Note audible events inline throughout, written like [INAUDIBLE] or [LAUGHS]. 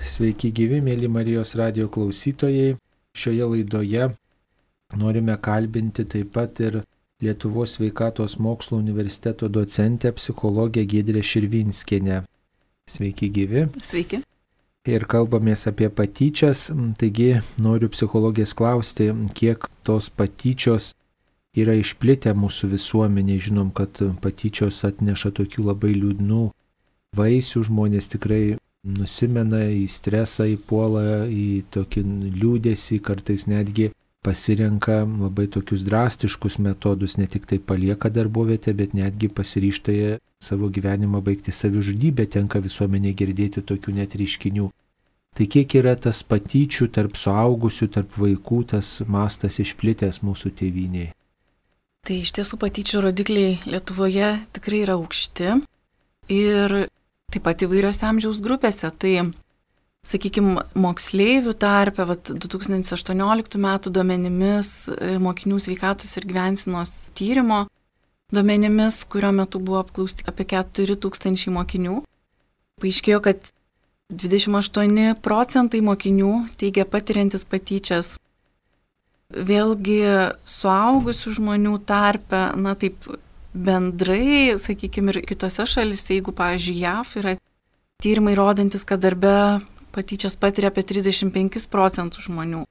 Sveiki gyvi, mėly Marijos radio klausytojai. Šioje laidoje norime kalbinti taip pat ir Lietuvos sveikatos mokslo universiteto docentę psichologę Gedrę Širvinskienę. Sveiki gyvi. Sveiki. Ir kalbamės apie patyčias, taigi noriu psichologės klausti, kiek tos patyčios yra išplitę mūsų visuomeniai. Žinom, kad patyčios atneša tokių labai liūdnų vaisių, žmonės tikrai nusimena į stresą, į puolą, į tokį liūdėsi, kartais netgi pasirenka labai tokius drastiškus metodus, ne tik tai palieka darbovietę, bet netgi pasiryšta savo gyvenimą baigti savižudybę, tenka visuomenė girdėti tokių net reiškinių. Tai kiek yra tas patyčių tarp suaugusių, tarp vaikų, tas mastas išplitęs mūsų tėviniai? Tai iš tiesų patyčių rodikliai Lietuvoje tikrai yra aukšti ir taip pat įvairiose amžiaus grupėse. Tai, sakykime, moksleivių tarpe, vat, 2018 metų duomenimis, e, mokinių sveikatos ir gyvensinos tyrimo duomenimis, kurio metu buvo apklausti apie 4000 mokinių, paaiškėjo, kad 28 procentai mokinių teigia patiriantis patyčias. Vėlgi suaugusių žmonių tarpe, na taip, bendrai, sakykime, ir kitose šalise, jeigu, pavyzdžiui, JAF yra tyrimai rodantis, kad darbe patyčias patiria apie 35 procentų žmonių.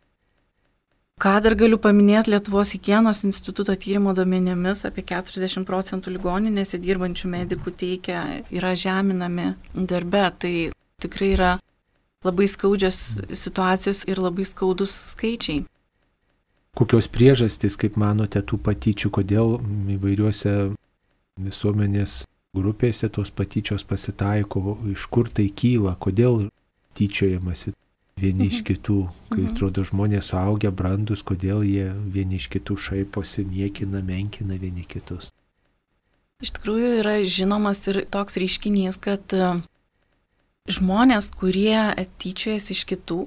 Ką dar galiu paminėti Lietuvos hygienos instituto tyrimo duomenimis, apie 40 procentų ligoninėse dirbančių medikų teikia yra žeminami darbe. Tai tikrai yra labai skaudžios situacijos ir labai skaudus skaičiai. Kokios priežastys, kaip manote, tų patyčių, kodėl įvairiuose visuomenės grupėse tos patyčios pasitaiko, iš kur tai kyla, kodėl tyčiojamasi vieni iš mhm. kitų, kai mhm. atrodo žmonės suaugę, brandus, kodėl jie vieni iš kitų šaiposi, niekina, menkina vieni kitus. Iš tikrųjų yra žinomas ir toks reiškinys, kad e, žmonės, kurie tyčiojasi iš kitų,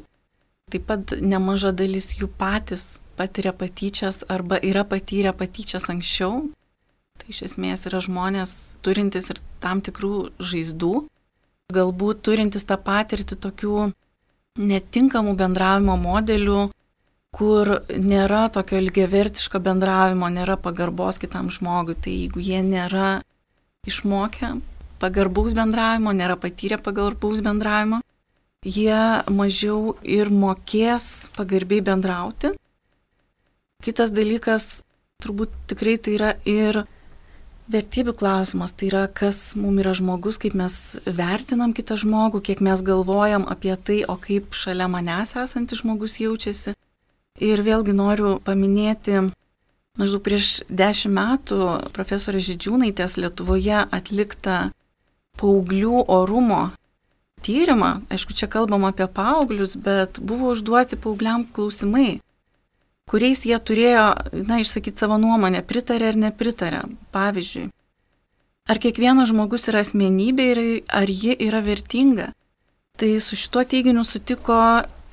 taip pat nemaža dalis jų patys patiria patyčias arba yra patyrę patyčias anksčiau. Tai iš esmės yra žmonės turintys ir tam tikrų žaizdų, galbūt turintys tą patirtį tokių netinkamų bendravimo modelių, kur nėra tokio ilgiavertiško bendravimo, nėra pagarbos kitam žmogui. Tai jeigu jie nėra išmokę pagarbaus bendravimo, nėra patyrę pagarbaus bendravimo, jie mažiau ir mokės pagarbiai bendrauti Kitas dalykas, turbūt tikrai tai yra ir vertybių klausimas, tai yra, kas mums yra žmogus, kaip mes vertinam kitą žmogų, kiek mes galvojam apie tai, o kaip šalia manęs esantis žmogus jaučiasi. Ir vėlgi noriu paminėti, maždaug prieš dešimt metų profesorės Žydžiūnaitės Lietuvoje atliktą paauglių orumo tyrimą. Aišku, čia kalbam apie paauglius, bet buvo užduoti paaugliam klausimai kuriais jie turėjo, na, išsakyti savo nuomonę, pritarė ar nepritarė. Pavyzdžiui, ar kiekvienas žmogus yra asmenybė ir ar ji yra vertinga. Tai su šituo teiginiu sutiko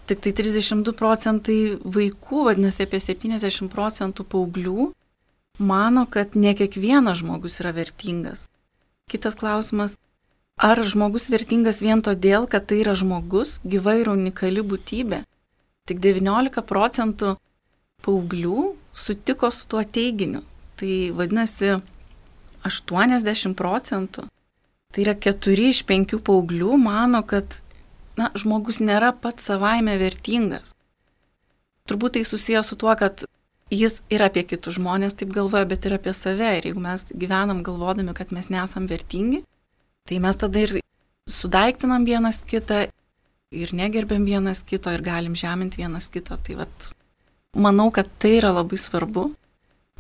tik tai 32 procentai vaikų, vadinasi apie 70 procentų paauglių, mano, kad ne kiekvienas žmogus yra vertingas. Kitas klausimas, ar žmogus vertingas vien todėl, kad tai yra žmogus, gyva ir unikali būtybė. Tik 19 procentų paauglių sutiko su tuo teiginiu. Tai vadinasi 80 procentų. Tai yra 4 iš 5 paauglių mano, kad na, žmogus nėra pats savaime vertingas. Turbūt tai susijęs su tuo, kad jis ir apie kitus žmonės taip galvoja, bet ir apie save. Ir jeigu mes gyvenam galvodami, kad mes nesam vertingi, tai mes tada ir sudaiktinam vienas kitą ir negerbėm vienas kito ir galim žeminti vienas kito. Tai vat Manau, kad tai yra labai svarbu,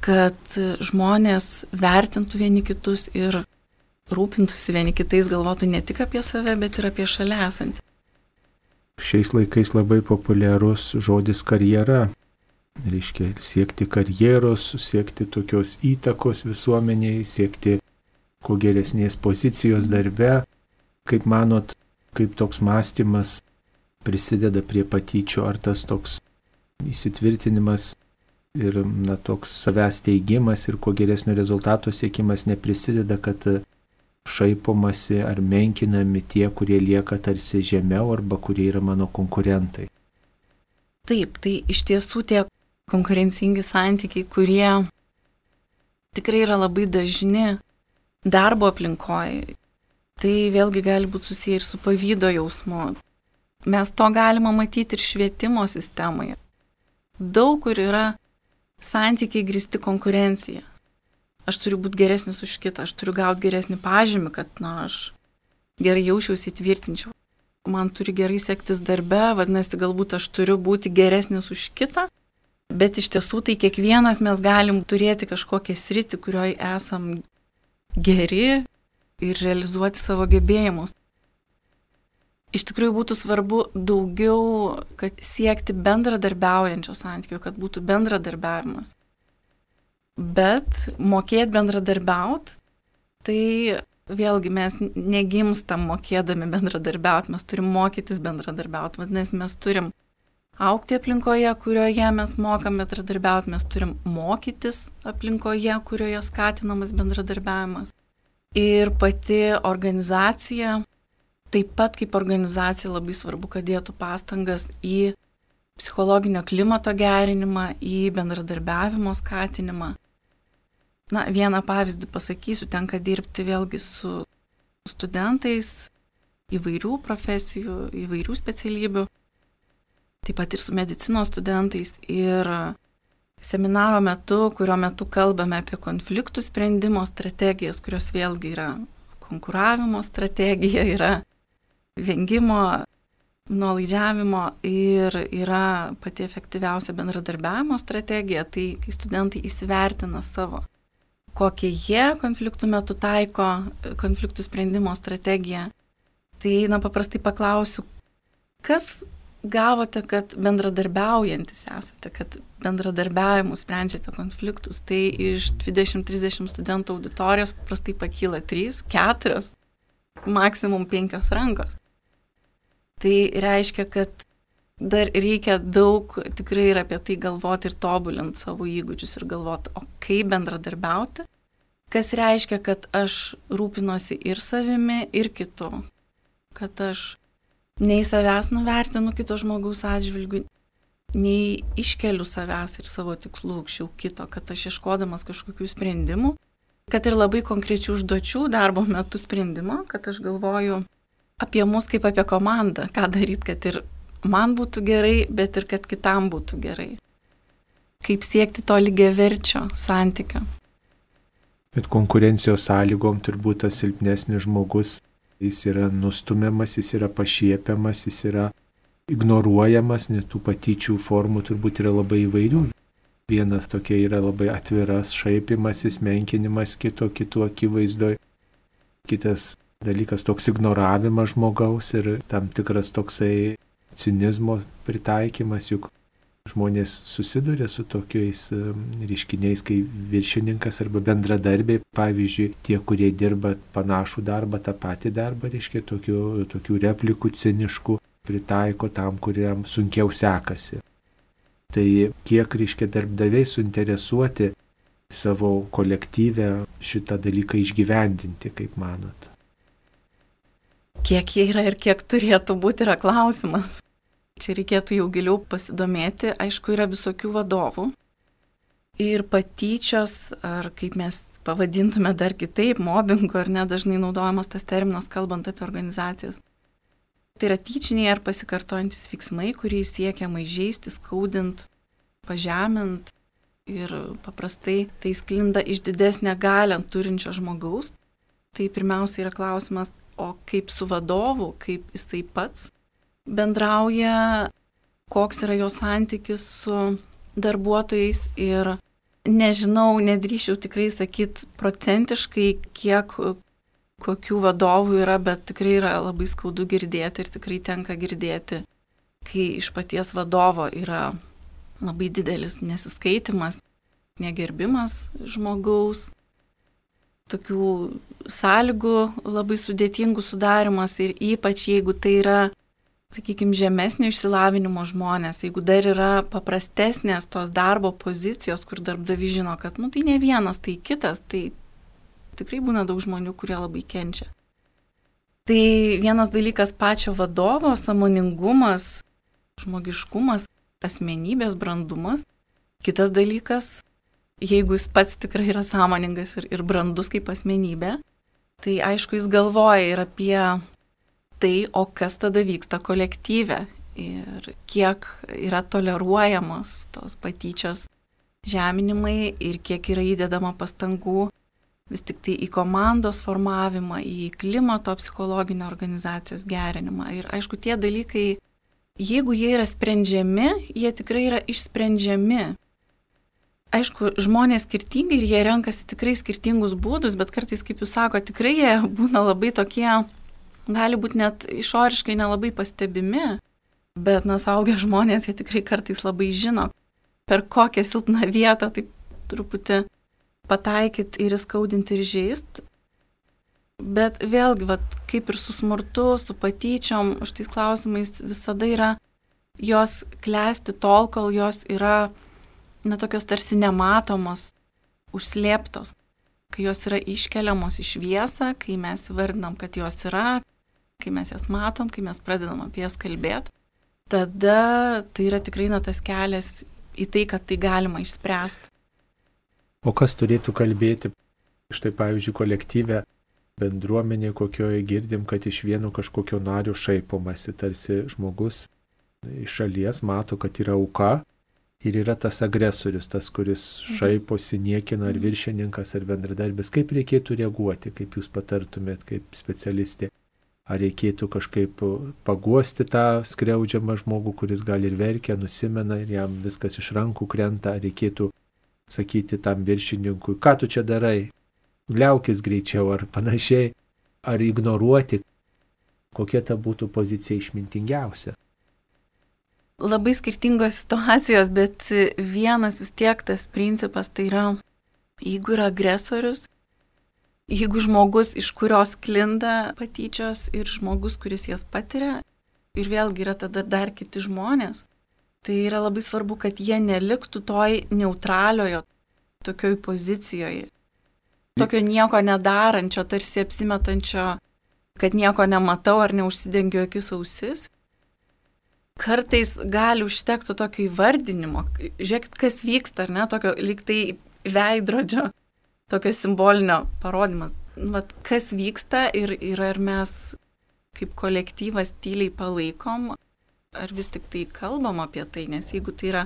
kad žmonės vertintų vieni kitus ir rūpintųsi vieni kitais, galvotų ne tik apie save, bet ir apie šalia esantį. Šiais laikais labai populiarus žodis karjera. Reiškia siekti karjeros, siekti tokios įtakos visuomeniai, siekti kuo geresnės pozicijos darbe. Kaip manot, kaip toks mąstymas prisideda prie patyčių, ar tas toks įsitvirtinimas ir na, toks savęs teigimas ir kuo geresnio rezultato siekimas neprisideda, kad šaipomasi ar menkinami tie, kurie lieka tarsi žemiau arba kurie yra mano konkurentai. Taip, tai iš tiesų tie konkurencingi santykiai, kurie tikrai yra labai dažni darbo aplinkoje, tai vėlgi gali būti susiję ir su pavydo jausmu. Mes to galima matyti ir švietimo sistemoje. Daug kur yra santykiai grįsti konkurencija. Aš turiu būti geresnis už kitą, aš turiu gauti geresnį pažymį, kad, na, aš gerai jaučiausi įtvirtinčiau. Man turi gerai sektis darbe, vadinasi, galbūt aš turiu būti geresnis už kitą, bet iš tiesų tai kiekvienas mes galim turėti kažkokią sritį, kurioje esam geri ir realizuoti savo gebėjimus. Iš tikrųjų būtų svarbu daugiau, kad siekti bendradarbiaujančio santykių, kad būtų bendradarbiavimas. Bet mokėti bendradarbiauti, tai vėlgi mes negimstam mokėdami bendradarbiauti, mes turim mokytis bendradarbiauti, vadinasi, mes turim aukti aplinkoje, kurioje mes mokam bendradarbiauti, mes turim mokytis aplinkoje, kurioje skatinamas bendradarbiavimas. Ir pati organizacija Taip pat kaip organizacija labai svarbu, kad dėtų pastangas į psichologinio klimato gerinimą, į bendradarbiavimo skatinimą. Na, vieną pavyzdį pasakysiu, tenka dirbti vėlgi su studentais įvairių profesijų, įvairių specialybių, taip pat ir su medicinos studentais. Ir seminaro metu, kurio metu kalbame apie konfliktų sprendimo strategijas, kurios vėlgi yra konkuravimo strategija, yra vengimo, nuolaidžiavimo ir yra pati efektyviausia bendradarbiavimo strategija, tai kai studentai įsivertina savo, kokie jie konfliktų metu taiko konfliktų sprendimo strategiją, tai na paprastai paklausiu, kas gavote, kad bendradarbiaujantis esate, kad bendradarbiavimu sprendžiate konfliktus, tai iš 20-30 studentų auditorijos paprastai pakyla 3, 4, maksimum 5 rankos. Tai reiškia, kad dar reikia daug tikrai ir apie tai galvoti ir tobulinti savo įgūdžius ir galvoti, o kaip bendradarbiauti, kas reiškia, kad aš rūpinosi ir savimi, ir kitu, kad aš nei savęs nuvertinu kito žmogaus atžvilgių, nei iškeliu savęs ir savo tikslų aukščiau kito, kad aš ieškodamas kažkokių sprendimų, kad ir labai konkrečių užduočių darbo metu sprendimo, kad aš galvoju, apie mus kaip apie komandą, ką daryti, kad ir man būtų gerai, bet ir kad kitam būtų gerai. Kaip siekti to lygiai verčio santykio. Bet konkurencijos sąlygom turbūt tas silpnesnis žmogus, jis yra nustumiamas, jis yra pašiepiamas, jis yra ignoruojamas, net tų patyčių formų turbūt yra labai įvairių. Vienas tokia yra labai atviras šaipimasis, menkinimas kito, kitų akivaizdoje. Kitas dalykas toks ignoravimas žmogaus ir tam tikras toksai cinizmo pritaikymas, juk žmonės susiduria su tokiais reiškiniais, kai viršininkas arba bendradarbiai, pavyzdžiui, tie, kurie dirba panašų darbą, tą patį darbą, reiškia tokių, tokių replikų ciniškų pritaiko tam, kuriam sunkiau sekasi. Tai kiek, reiškia, darbdaviai suinteresuoti savo kolektyvę šitą dalyką išgyvendinti, kaip manot? Kiek jie yra ir kiek turėtų būti yra klausimas. Čia reikėtų jau giliau pasidomėti. Aišku, yra visokių vadovų. Ir patyčios, ar kaip mes pavadintume dar kitaip, mobbingo, ar ne, dažnai naudojamas tas terminas, kalbant apie organizacijas. Tai yra tyčiniai ar pasikartojantis veiksmai, kuriais siekiama įžeisti, skaudint, pažemint ir paprastai tai sklinda iš didesnę galę turinčio žmogaus. Tai pirmiausia yra klausimas, o kaip su vadovu, kaip jisai pats bendrauja, koks yra jo santykis su darbuotojais ir nežinau, nedrįšiau tikrai sakyti procentiškai, kiek kokių vadovų yra, bet tikrai yra labai skaudu girdėti ir tikrai tenka girdėti, kai iš paties vadovo yra labai didelis nesiskaitimas, negerbimas žmogaus, tokių sąlygų labai sudėtingų sudarimas ir ypač jeigu tai yra, sakykime, žemesnio išsilavinimo žmonės, jeigu dar yra paprastesnės tos darbo pozicijos, kur darbdavi žino, kad, nu, tai ne vienas, tai kitas, tai tikrai būna daug žmonių, kurie labai kenčia. Tai vienas dalykas pačio vadovo samoningumas, žmogiškumas, asmenybės brandumas. Kitas dalykas, jeigu jis pats tikrai yra sąmoningas ir, ir brandus kaip asmenybė, tai aišku, jis galvoja ir apie tai, o kas tada vyksta kolektyve ir kiek yra toleruojamos tos patyčios žeminimai ir kiek yra įdedama pastangų vis tik tai į komandos formavimą, į klimato psichologinio organizacijos gerinimą. Ir aišku, tie dalykai, jeigu jie yra sprendžiami, jie tikrai yra išsprendžiami. Aišku, žmonės skirtingi ir jie renkasi tikrai skirtingus būdus, bet kartais, kaip jūs sakote, tikrai jie [LAUGHS] būna labai tokie, gali būti net išoriškai nelabai pastebimi, bet, na, saugę žmonės, jie tikrai kartais labai žino, per kokią silpną vietą taip truputį pataikyti ir įskaudinti ir žaisti. Bet vėlgi, vat, kaip ir su smurtu, su patyčiom, šitais klausimais visada yra jos klesti tol, kol jos yra, na, tokios tarsi nematomos, užslėptos, kai jos yra iškeliamos į šviesą, kai mes vardinam, kad jos yra, kai mes jas matom, kai mes pradedam apie jas kalbėti, tada tai yra tikrai na tas kelias į tai, kad tai galima išspręsti. O kas turėtų kalbėti, štai pavyzdžiui, kolektyvę bendruomenė, kokioje girdim, kad iš vieno kažkokio nario šaipomasi, tarsi žmogus iš šalies mato, kad yra auka ir yra tas agresorius, tas, kuris mhm. šaiposi, niekina ar mhm. viršininkas ar bendradarbis. Kaip reikėtų reaguoti, kaip jūs patartumėt kaip specialistė? Ar reikėtų kažkaip paguosti tą skriaudžiamą žmogų, kuris gal ir verkia, nusimena ir jam viskas iš rankų krenta, ar reikėtų sakyti tam viršininkui, ką tu čia darai, liaukis greičiau ar panašiai, ar ignoruoti, kokia ta būtų pozicija išmintingiausia. Labai skirtingos situacijos, bet vienas vis tiek tas principas tai yra, jeigu yra agresorius, jeigu žmogus, iš kurios klinda patyčios ir žmogus, kuris jas patiria, ir vėlgi yra tada dar kiti žmonės, Tai yra labai svarbu, kad jie neliktų toj neutraliojo, tokioj pozicijoje. Tokio nieko nedarančio, tarsi apsimetančio, kad nieko nematau ar neužsidengiu akis ausis. Kartais gali užtekti tokio įvardinimo, žiūrėkit, kas vyksta, ar ne, tokio lyg tai veidrodžio, tokio simbolinio parodimas. Vat, kas vyksta ir, ir ar mes kaip kolektyvas tyliai palaikom, ar vis tik tai kalbam apie tai, nes jeigu tai yra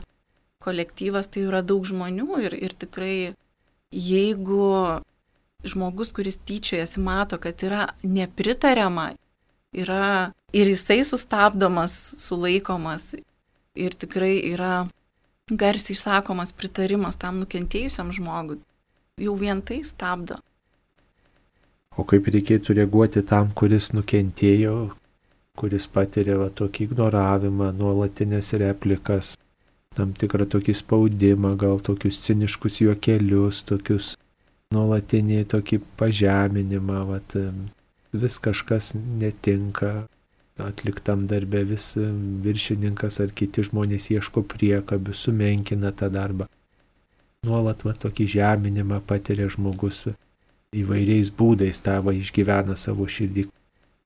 kolektyvas, tai yra daug žmonių ir, ir tikrai jeigu žmogus, kuris tyčiojasi, mato, kad yra nepritariama, yra ir jisai sustabdomas, sulaikomas ir tikrai yra garsiai išsakomas pritarimas tam nukentėjusiam žmogui, jau vien tai stabdo. O kaip reikėtų reaguoti tam, kuris nukentėjo, kuris patiria va, tokį ignoravimą, nuolatinės replikas, tam tikrą tokį spaudimą, gal tokius ciniškus juokelius, tokius nuolatinį tokį pažeminimą, va, vis kažkas netinka atliktam darbę, vis viršininkas ar kiti žmonės ieško priekabių, sumenkina tą darbą. Nuolat va tokį žeminimą patiria žmogus įvairiais būdais tavo išgyvena savo širdį.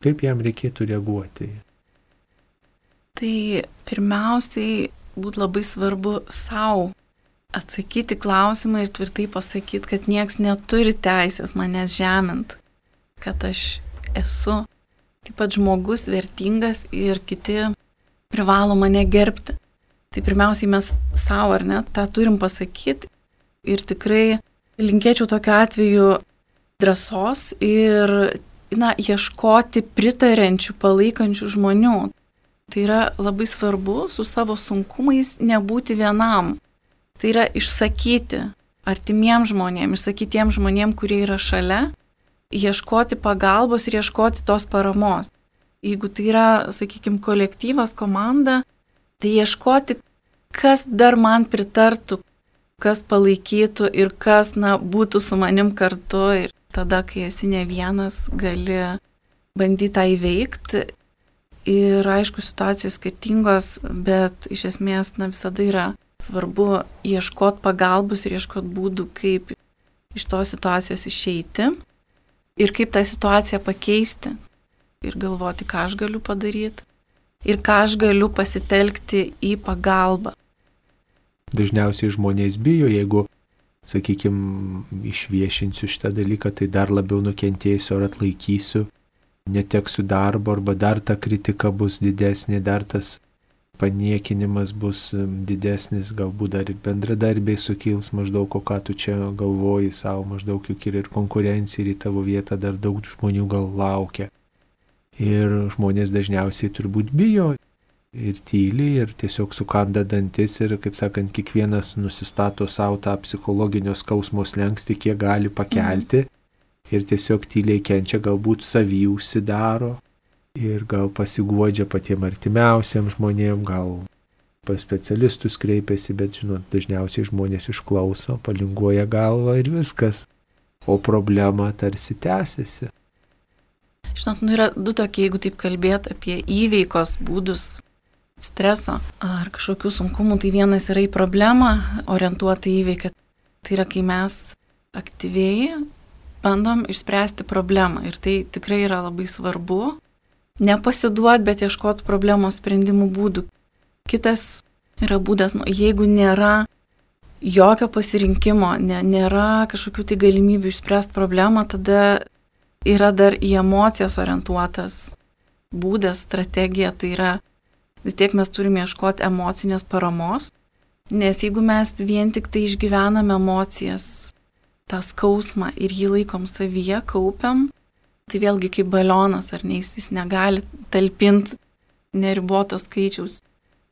Kaip jam reikėtų reaguoti? Tai pirmiausiai būtų labai svarbu savo atsakyti klausimą ir tvirtai pasakyti, kad nieks neturi teisės manęs žemint, kad aš esu taip pat žmogus vertingas ir kiti privalo mane gerbti. Tai pirmiausiai mes savo ar ne tą turim pasakyti ir tikrai linkėčiau tokiu atveju drąsos ir na, ieškoti pritarenčių, palaikančių žmonių. Tai yra labai svarbu su savo sunkumais nebūti vienam. Tai yra išsakyti artimiem žmonėm, išsakyti tiem žmonėm, kurie yra šalia, ieškoti pagalbos ir ieškoti tos paramos. Jeigu tai yra, sakykime, kolektyvas, komanda, tai ieškoti, kas dar man pritartų, kas palaikytų ir kas, na, būtų su manim kartu ir tada, kai esi ne vienas, gali bandyti tą įveikti. Ir aišku, situacijos skirtingos, bet iš esmės na, visada yra svarbu ieškoti pagalbos ir ieškoti būdų, kaip iš tos situacijos išeiti. Ir kaip tą situaciją pakeisti ir galvoti, ką aš galiu padaryti ir ką aš galiu pasitelkti į pagalbą. Dažniausiai žmonės bijo, jeigu, sakykime, išviešinsiu šitą dalyką, tai dar labiau nukentėsiu ar atlaikysiu, neteksiu darbo arba dar ta kritika bus didesnė, dar tas paniekinimas bus didesnis, galbūt dar ir bendradarbiai sukils maždaug, o ką tu čia galvoji savo, maždaug juk ir, konkurencija ir į tavo vietą dar daug žmonių gal laukia. Ir žmonės dažniausiai turbūt bijo ir tyli ir tiesiog sukanda dantis ir, kaip sakant, kiekvienas nusistato savo tą psichologinio skausmo slengsti, kiek gali pakelti. Mhm. Ir tiesiog tyliai kenčia, galbūt savy užsidaro, ir gal pasiguodžia patiem artimiausiam žmonėm, gal pas specialistus kreipiasi, bet žinot, dažniausiai žmonės išklauso, palinguoja galvą ir viskas, o problema tarsi tęsiasi. Žinot, nu yra du tokie, jeigu taip kalbėt apie įveikos būdus streso ar kažkokių sunkumų, tai vienas yra į problemą orientuota įveikia. Tai yra, kai mes aktyviai bandom išspręsti problemą ir tai tikrai yra labai svarbu, nepasiduot, bet ieškoti problemos sprendimų būdų. Kitas yra būdas, nu, jeigu nėra jokio pasirinkimo, ne, nėra kažkokių tai galimybių išspręsti problemą, tada yra dar į emocijas orientuotas būdas, strategija, tai yra vis tiek mes turime ieškoti emocinės paramos, nes jeigu mes vien tik tai išgyvename emocijas, tą skausmą ir jį laikom savyje, kaupiam, Tai vėlgi kaip balionas, ar ne, jis negali talpinti neribotos skaičiaus.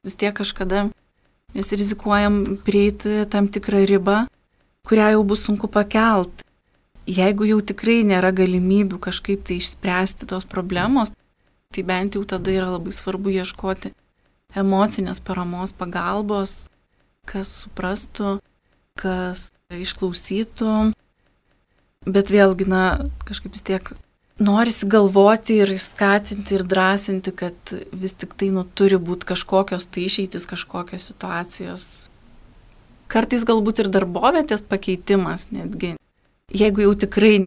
Vis tiek kažkada mes rizikuojam prieiti tam tikrą ribą, kurią jau bus sunku pakelt. Jeigu jau tikrai nėra galimybių kažkaip tai išspręsti tos problemos, tai bent jau tada yra labai svarbu ieškoti emocinės paramos pagalbos, kas suprastų, kas išklausytų. Bet vėlgi, na, kažkaip vis tiek norisi galvoti ir skatinti ir drąsinti, kad vis tik tai nu, turi būti kažkokios tai išeitis, kažkokios situacijos. Kartais galbūt ir darbovietės pakeitimas netgi, jeigu jau tikrai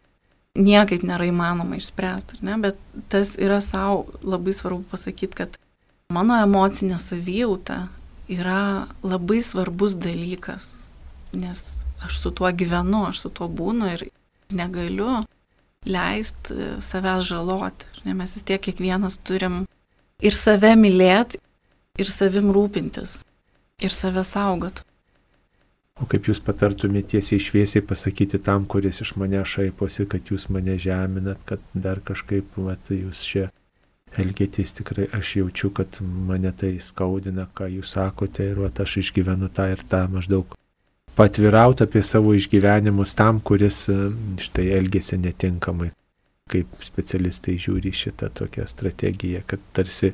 niekaip nėra įmanoma išspręsti, ne? bet tas yra savo labai svarbu pasakyti, kad mano emocinė savijauta yra labai svarbus dalykas, nes aš su tuo gyvenu, aš su tuo būnu ir negaliu leisti e, savęs žaloti. Ne, mes vis tiek kiekvienas turim ir save mylėti, ir savim rūpintis, ir save saugot. O kaip jūs patartumėte tiesiai šviesiai pasakyti tam, kuris iš mane šaiposi, kad jūs mane žeminat, kad dar kažkaip, mat, jūs čia elgėtės tikrai, aš jaučiu, kad mane tai skaudina, ką jūs sakote ir vat, aš išgyvenu tą ir tą maždaug patvirauti apie savo išgyvenimus tam, kuris e, štai elgesi netinkamai, kaip specialistai žiūri šitą tokią strategiją, kad tarsi,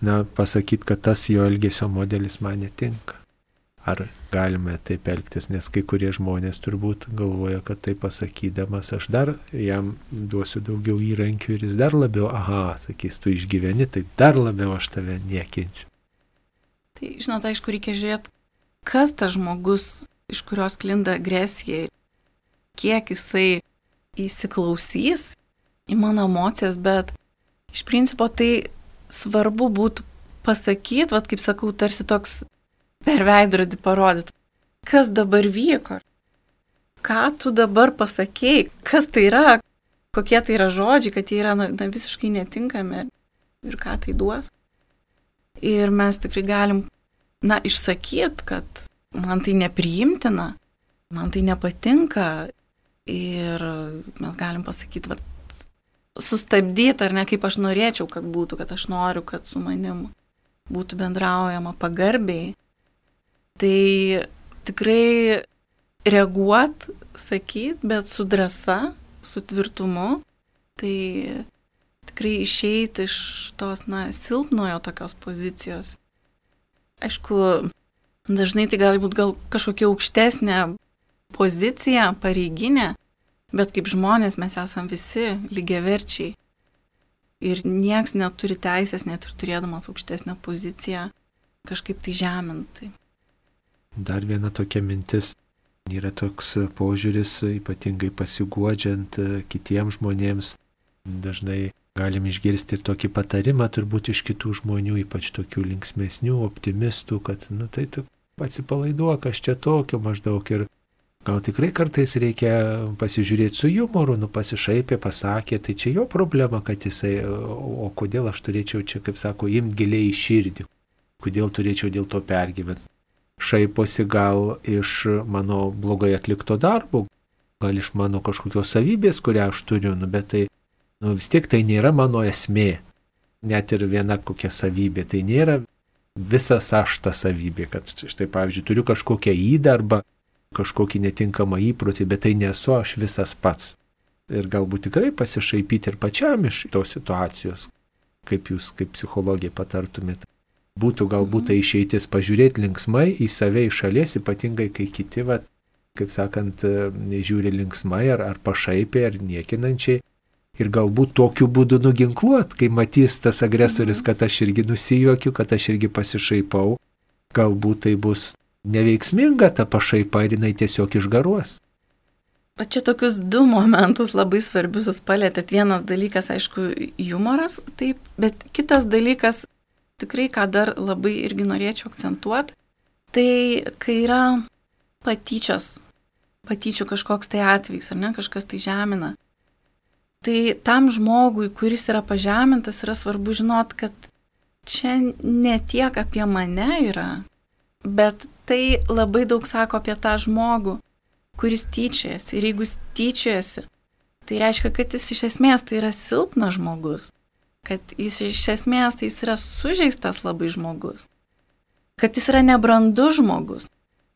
na, pasakyt, kad tas jo elgesio modelis man netinka. Ar galime taip elgtis, nes kai kurie žmonės turbūt galvoja, kad tai pasakydamas aš dar jam duosiu daugiau įrankių ir jis dar labiau, aha, sakys, tu išgyveni, tai dar labiau aš tave niekinsiu. Tai žinot, aišku, reikia žiūrėti, kas tas žmogus iš kurios klinda agresija, kiek jisai įsiklausys į mano emocijas, bet iš principo tai svarbu būtų pasakyti, vad kaip sakau, tarsi toks per veidrodį parodyti, kas dabar vyko, ką tu dabar pasakėjai, kas tai yra, kokie tai yra žodžiai, kad jie yra na, visiškai netinkami ir ką tai duos. Ir mes tikrai galim, na, išsakyti, kad man tai nepriimtina, man tai nepatinka ir mes galim pasakyti, vat, sustabdyti ar ne kaip aš norėčiau, kad būtų, kad aš noriu, kad su manim būtų bendraujama pagarbiai. Tai tikrai reaguot, sakyt, bet su drąsa, su tvirtumu, tai tikrai išeiti iš tos, na, silpnojo tokios pozicijos. Aišku, Dažnai tai gali būti gal kažkokia aukštesnė pozicija, pareiginė, bet kaip žmonės mes esame visi lygiaverčiai. Ir nieks neturi teisės, net ir turėdamas aukštesnę poziciją, kažkaip tai žeminti. Dar viena tokia mintis. Yra toks požiūris, ypatingai pasiguodžiant kitiems žmonėms, dažnai galim išgirsti ir tokį patarimą turbūt iš kitų žmonių, ypač tokių linksmėsnių, optimistų, kad, nu tai tu atsipalaiduok, aš čia tokio maždaug ir gal tikrai kartais reikia pasižiūrėti su humoru, nu pasišaipė, pasakė, tai čia jo problema, kad jisai, o kodėl aš turėčiau čia, kaip sako, imti giliai į širdį, kodėl turėčiau dėl to pergyventi šaiposi gal iš mano blogai atlikto darbo, gal iš mano kažkokios savybės, kurią aš turiu, nu, bet tai nu, vis tiek tai nėra mano esmė. Net ir viena kokia savybė, tai nėra visas aš ta savybė, kad štai pavyzdžiui turiu kažkokią įdarbą, kažkokį netinkamą įprotį, bet tai nesu aš visas pats. Ir galbūt tikrai pasišaipyti ir pačiam iš tos situacijos, kaip jūs kaip psichologija patartumėte būtų galbūt tai išeitis pažiūrėti linksmai į save iš šalies, ypatingai kai kiti, va, kaip sakant, e, žiūri linksmai ar, ar pašaipiai ar niekinančiai. Ir galbūt tokiu būdu nuginkluot, kai matys tas agresorius, mhm. kad aš irgi nusijuokiu, kad aš irgi pasišaipau, galbūt tai bus neveiksminga ta pašaipa ir jinai tiesiog išgaruos. Čia tokius du momentus labai svarbius jūs palėtėt. Vienas dalykas, aišku, humoras, taip, bet kitas dalykas tikrai, ką dar labai irgi norėčiau akcentuoti, tai kai yra patyčios, patyčių kažkoks tai atvejs, ar ne, kažkas tai žemina. Tai tam žmogui, kuris yra pažemintas, yra svarbu žinot, kad čia ne tiek apie mane yra, bet tai labai daug sako apie tą žmogų, kuris tyčiojasi. Ir jeigu jis tyčiojasi, tai reiškia, kad jis iš esmės tai yra silpnas žmogus kad jis iš esmės tai jis yra sužeistas labai žmogus, kad jis yra nebrandus žmogus.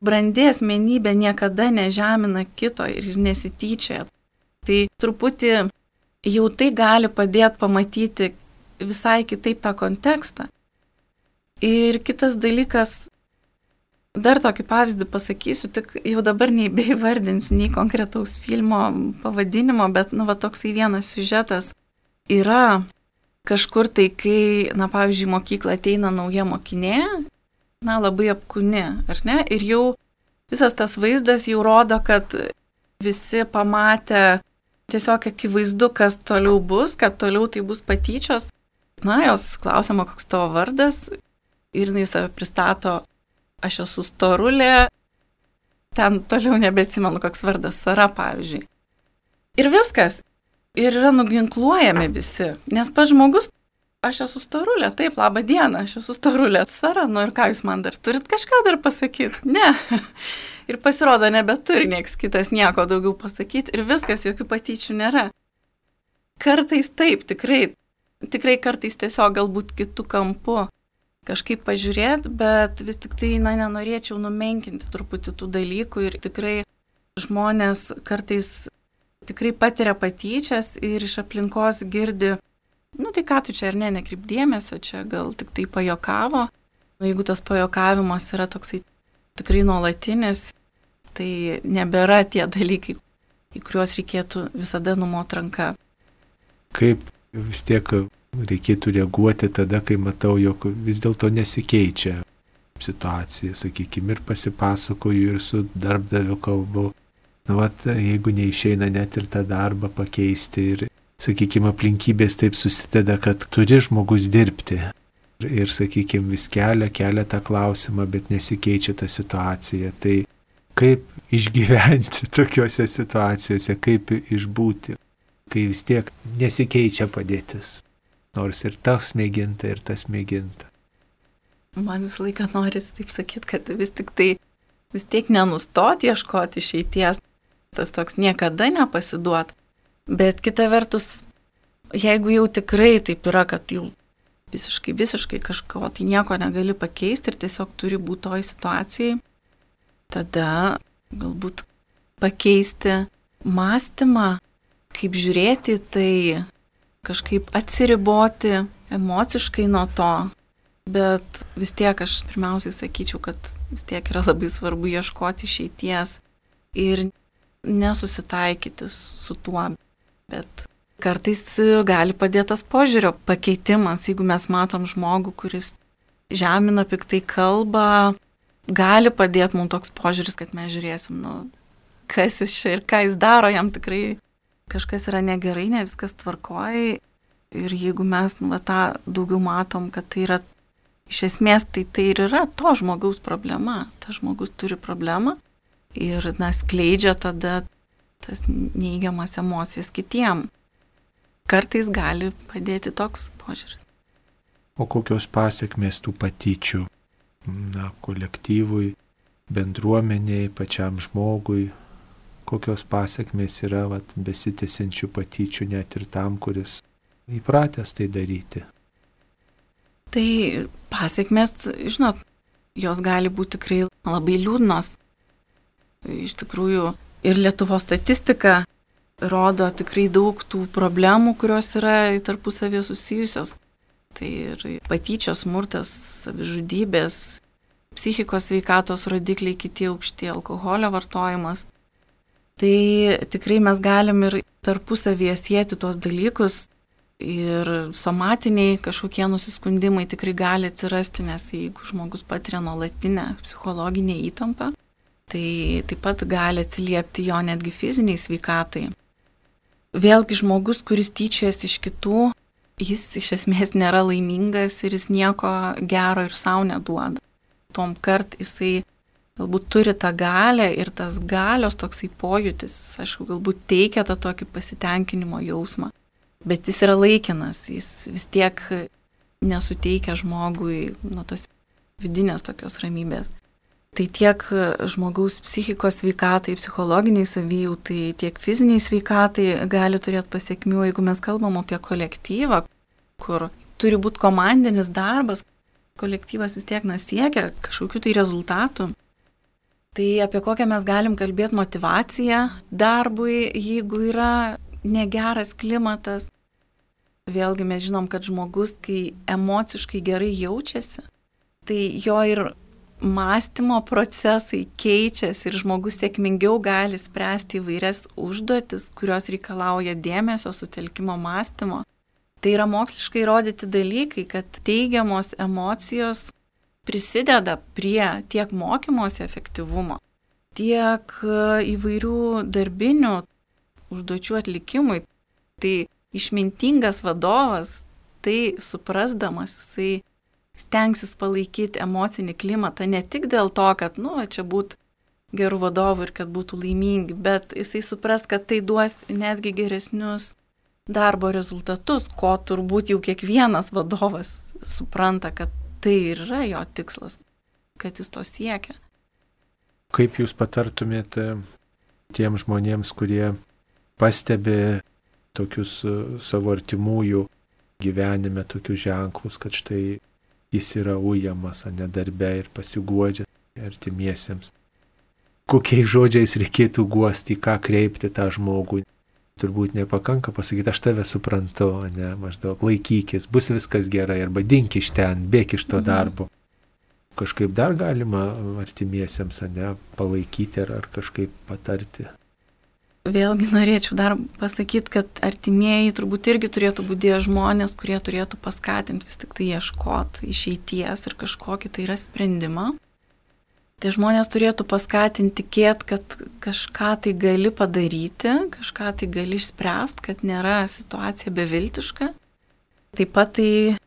Brandi asmenybė niekada nežemina kito ir nesityčia. Tai truputį jau tai gali padėti pamatyti visai kitaip tą kontekstą. Ir kitas dalykas, dar tokį pavyzdį pasakysiu, tik jau dabar neįbeivardinsiu nei konkretaus filmo pavadinimo, bet, nu, va, toksai vienas siužetas yra kažkur tai, kai, na, pavyzdžiui, mokyklą ateina nauja mokinė, na, labai apkūni, ar ne? Ir jau visas tas vaizdas jau rodo, kad visi pamatė tiesiog akivaizdu, kas toliau bus, kad toliau tai bus patyčios. Na, jos klausimo, koks tavo vardas, ir jinai save pristato, aš esu storulė, ten toliau nebeatsimenu, koks vardas, Sara, pavyzdžiui. Ir viskas ir yra nuginkluojami visi, nes pats žmogus, aš esu starulė, taip, laba diena, aš esu starulė, Sara, nu ir ką jūs man dar turit kažką dar pasakyti? Ne. [LAUGHS] Ir pasirodo, nebeturi nieks kitas nieko daugiau pasakyti ir viskas, jokių patyčių nėra. Kartais taip, tikrai, tikrai kartais tiesiog galbūt kitų kampų kažkaip pažiūrėti, bet vis tik tai, na, nenorėčiau numenkinti truputį tų dalykų ir tikrai žmonės kartais tikrai patiria patyčias ir iš aplinkos girdi, nu tai ką tu čia ar ne, nekreip dėmesio, čia gal tik tai pajokavo. Nu, jeigu tas pajokavimas yra toksai tikrai nuolatinis, tai nebėra tie dalykai, į kuriuos reikėtų visada numot ranką. Kaip vis tiek reikėtų reaguoti tada, kai matau, jog vis dėlto nesikeičia situacija, sakykime, ir pasipasakoju ir su darbdaviu kalbu, Nu, vat, jeigu neišeina net ir tą darbą pakeisti ir, sakykime, aplinkybės taip susideda, kad turi žmogus dirbti. Ir, ir sakykime, vis kelia, kelia tą klausimą, bet nesikeičia ta situacija. Tai kaip išgyventi [LAUGHS] tokiuose situacijose, kaip išbūti, kai vis tiek nesikeičia padėtis. Nors ir tas mėginta, ir tas mėginta. Man visą laiką norisi taip sakyti, kad vis tik tai vis tiek nenustoti ieškoti išeities, tas toks niekada nepasiduot. Bet kita vertus, jeigu jau tikrai taip yra, kad jau visiškai, visiškai kažko tai nieko negali pakeisti ir tiesiog turi būti toj situacijai, tada galbūt pakeisti mąstymą, kaip žiūrėti tai, kažkaip atsiriboti emociškai nuo to. Bet vis tiek aš pirmiausiai sakyčiau, kad vis tiek yra labai svarbu ieškoti išeities ir nesusitaikyti su tuo, bet kartais gali padėti tas požiūrio pakeitimas, jeigu mes matom žmogų, kuris žemina piktai kalbą, gali padėti mums toks požiūris, kad mes žiūrėsim, nu, kas jis čia ir ką jis daro, jam tikrai kažkas yra negerai, ne viskas tvarkoja. Ir jeigu mes nu, va, tą daugiau matom, kad tai yra iš esmės, tai tai ir yra to žmogaus problema. Tas žmogus turi problemą ir na, skleidžia tada tas neįgiamas emocijas kitiem. Kartais gali padėti toks požiūris. O kokios pasiekmes tų patyčių, na, kolektyvui, bendruomeniai, pačiam žmogui, kokios pasiekmes yra vat, besitėsiančių patyčių net ir tam, kuris įpratęs tai daryti. Tai pasiekmes, žinot, jos gali būti tikrai labai liūdnos. Iš tikrųjų, ir Lietuvo statistika rodo tikrai daug tų problemų, kurios yra tarpusavėje susijusios. Tai ir patyčios, smurtas, savižudybės, psichikos veikatos rodikliai kiti aukšti, alkoholio vartojimas. Tai tikrai mes galim ir tarpusavėje sėti tuos dalykus ir somatiniai kažkokie nusiskundimai tikrai gali atsirasti, nes jeigu žmogus patiria nuolatinę psichologinę įtampą, tai taip pat gali atsiliepti jo netgi fiziniai sveikatai. Vėlgi žmogus, kuris tyčiojasi iš kitų, jis iš esmės nėra laimingas ir jis nieko gero ir savo neduoda tom kart jisai galbūt turi tą galę ir tas galios toksai pojūtis, aišku, galbūt teikia tą tokį pasitenkinimo jausmą, bet jis yra laikinas, jis vis tiek nesuteikia žmogui nuo tos vidinės tokios ramybės. Tai tiek žmogaus psichikos sveikatai, psichologiniai savijautai, tiek fiziniai sveikatai gali turėti pasiekmių, jeigu mes kalbam apie kolektyvą, kur turi būti komandinis darbas, kolektyvas vis tiek nasiekia kažkokių tai rezultatų. Tai apie kokią mes galim kalbėti motivaciją darbui, jeigu yra negeras klimatas. Vėlgi mes žinom, kad žmogus, kai emociškai gerai jaučiasi, tai jo ir mąstymo procesai keičiasi ir žmogus sėkmingiau gali spręsti įvairias užduotis, kurios reikalauja dėmesio, sutelkimo mąstymo. Tai yra moksliškai įrodyti dalykai, kad teigiamos emocijos prisideda prie tiek mokymosi efektyvumo, tiek įvairių darbinių užduočių atlikimui. Tai išmintingas vadovas, tai suprasdamas, jisai stengsis palaikyti emocinį klimatą ne tik dėl to, kad, nu, čia būtų gerų vadovų ir kad būtų laimingi, bet jisai supras, kad tai duos netgi geresnius darbo rezultatus, ko turbūt jau kiekvienas vadovas supranta, kad tai ir yra jo tikslas, kad jis to siekia. Kaip jūs patartumėte tiem žmonėms, kurie pastebi tokius e, savo artimųjų gyvenime tokius ženklus, kad štai jis yra ujamas, o ne darbe ir pasiguodžia artimiesiems. Kokiais žodžiais reikėtų guosti, ką kreipti tą žmogų, turbūt nepakanka pasakyti, aš tave suprantu, ne, maždaug laikykis, bus viskas gerai, arba dink iš ten, bėk iš to mhm. darbo. Kažkaip dar galima artimiesiems, ne, palaikyti ar, ar kažkaip patarti. Vėlgi norėčiau dar pasakyti, kad artimieji turbūt irgi turėtų būti žmonės, kurie turėtų paskatinti vis tik tai ieškoti išeities ir kažkokį tai yra sprendimą. Tai žmonės turėtų paskatinti tikėti, kad kažką tai gali padaryti, kažką tai gali išspręsti, kad nėra situacija beviltiška. Taip pat tai,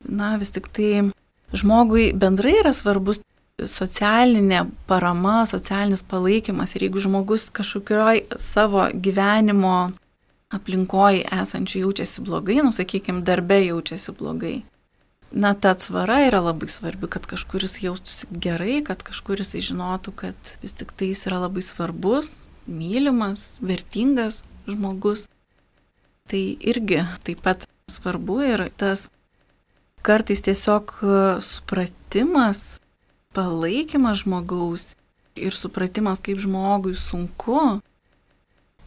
na vis tik tai žmogui bendrai yra svarbus socialinė parama, socialinis palaikymas ir jeigu žmogus kažkokioj savo gyvenimo aplinkoje esančių jaučiasi blogai, nu sakykime, darbe jaučiasi blogai, na, ta atsvara yra labai svarbi, kad kažkuris jaustųsi gerai, kad kažkuris žinotų, kad vis tik tai jis yra labai svarbus, mylimas, vertingas žmogus. Tai irgi taip pat svarbu ir tas kartais tiesiog supratimas, palaikymas žmogaus ir supratimas, kaip žmogui sunku,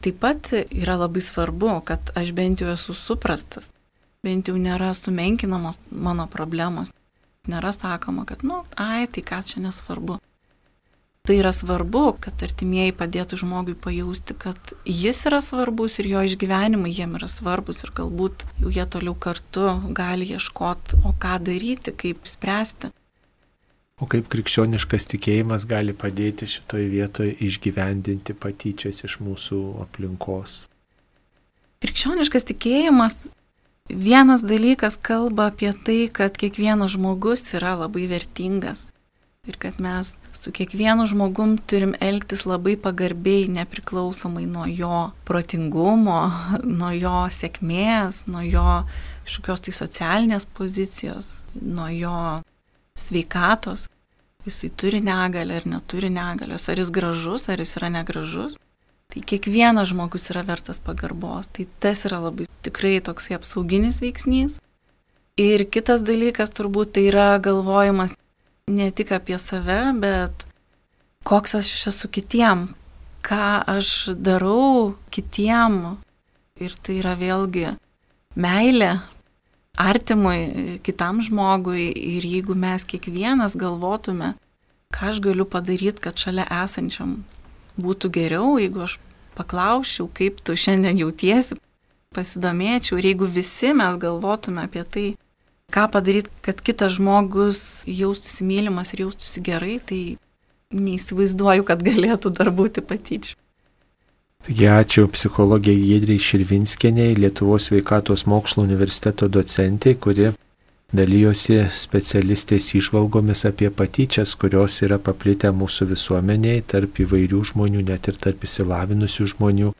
taip pat yra labai svarbu, kad aš bent jau esu suprastas bent jau nėra sumenkinamos mano problemos. Nėra sakoma, kad, nu, ai, tai ką čia nesvarbu. Tai yra svarbu, kad artimieji padėtų žmogui pajausti, kad jis yra svarbus ir jo išgyvenimai jiem yra svarbus ir galbūt jau jie toliau kartu gali ieškoti, o ką daryti, kaip spręsti. O kaip krikščioniškas tikėjimas gali padėti šitoje vietoje išgyvendinti patyčias iš mūsų aplinkos? Krikščioniškas tikėjimas vienas dalykas kalba apie tai, kad kiekvienas žmogus yra labai vertingas ir kad mes su kiekvienu žmogum turim elgtis labai pagarbiai, nepriklausomai nuo jo protingumo, [LAUGHS] nuo jo sėkmės, nuo jo kažkokios tai socialinės pozicijos, nuo jo sveikatos, jisai turi negalę ar neturi negalios, ar jis gražus, ar jis yra negražus. Tai kiekvienas žmogus yra vertas pagarbos. Tai tas yra labai tikrai toksai apsauginis veiksnys. Ir kitas dalykas turbūt tai yra galvojimas ne tik apie save, bet koks aš esu kitiem, ką aš darau kitiem. Ir tai yra vėlgi meilė, artimui, kitam žmogui ir jeigu mes kiekvienas galvotume, ką aš galiu padaryti, kad šalia esančiam būtų geriau, jeigu aš paklausčiau, kaip tu šiandien jautiesi, pasidomėčiau ir jeigu visi mes galvotume apie tai, ką padaryti, kad kitas žmogus jaustųsi mylimas ir jaustųsi gerai, tai neįsivaizduoju, kad galėtų dar būti patyčių. Taigi ačiū psichologijai Jėdriai Širvinskieniai, Lietuvos sveikatos mokslo universiteto docentė, kuri dalyjosi specialistės išvalgomis apie patyčias, kurios yra paplitę mūsų visuomeniai tarp įvairių žmonių, net ir tarp įsilavinusių žmonių.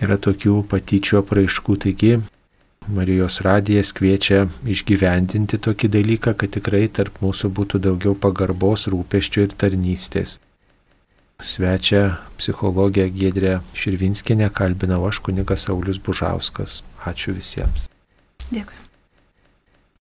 Yra tokių patyčių apraiškų, taigi Marijos radijas kviečia išgyvendinti tokį dalyką, kad tikrai tarp mūsų būtų daugiau pagarbos, rūpeščio ir tarnystės. Svečia psichologija Gedrė Širvinskinė kalbinau aš kunigas Saulis Bužauskas. Ačiū visiems. Dėkui.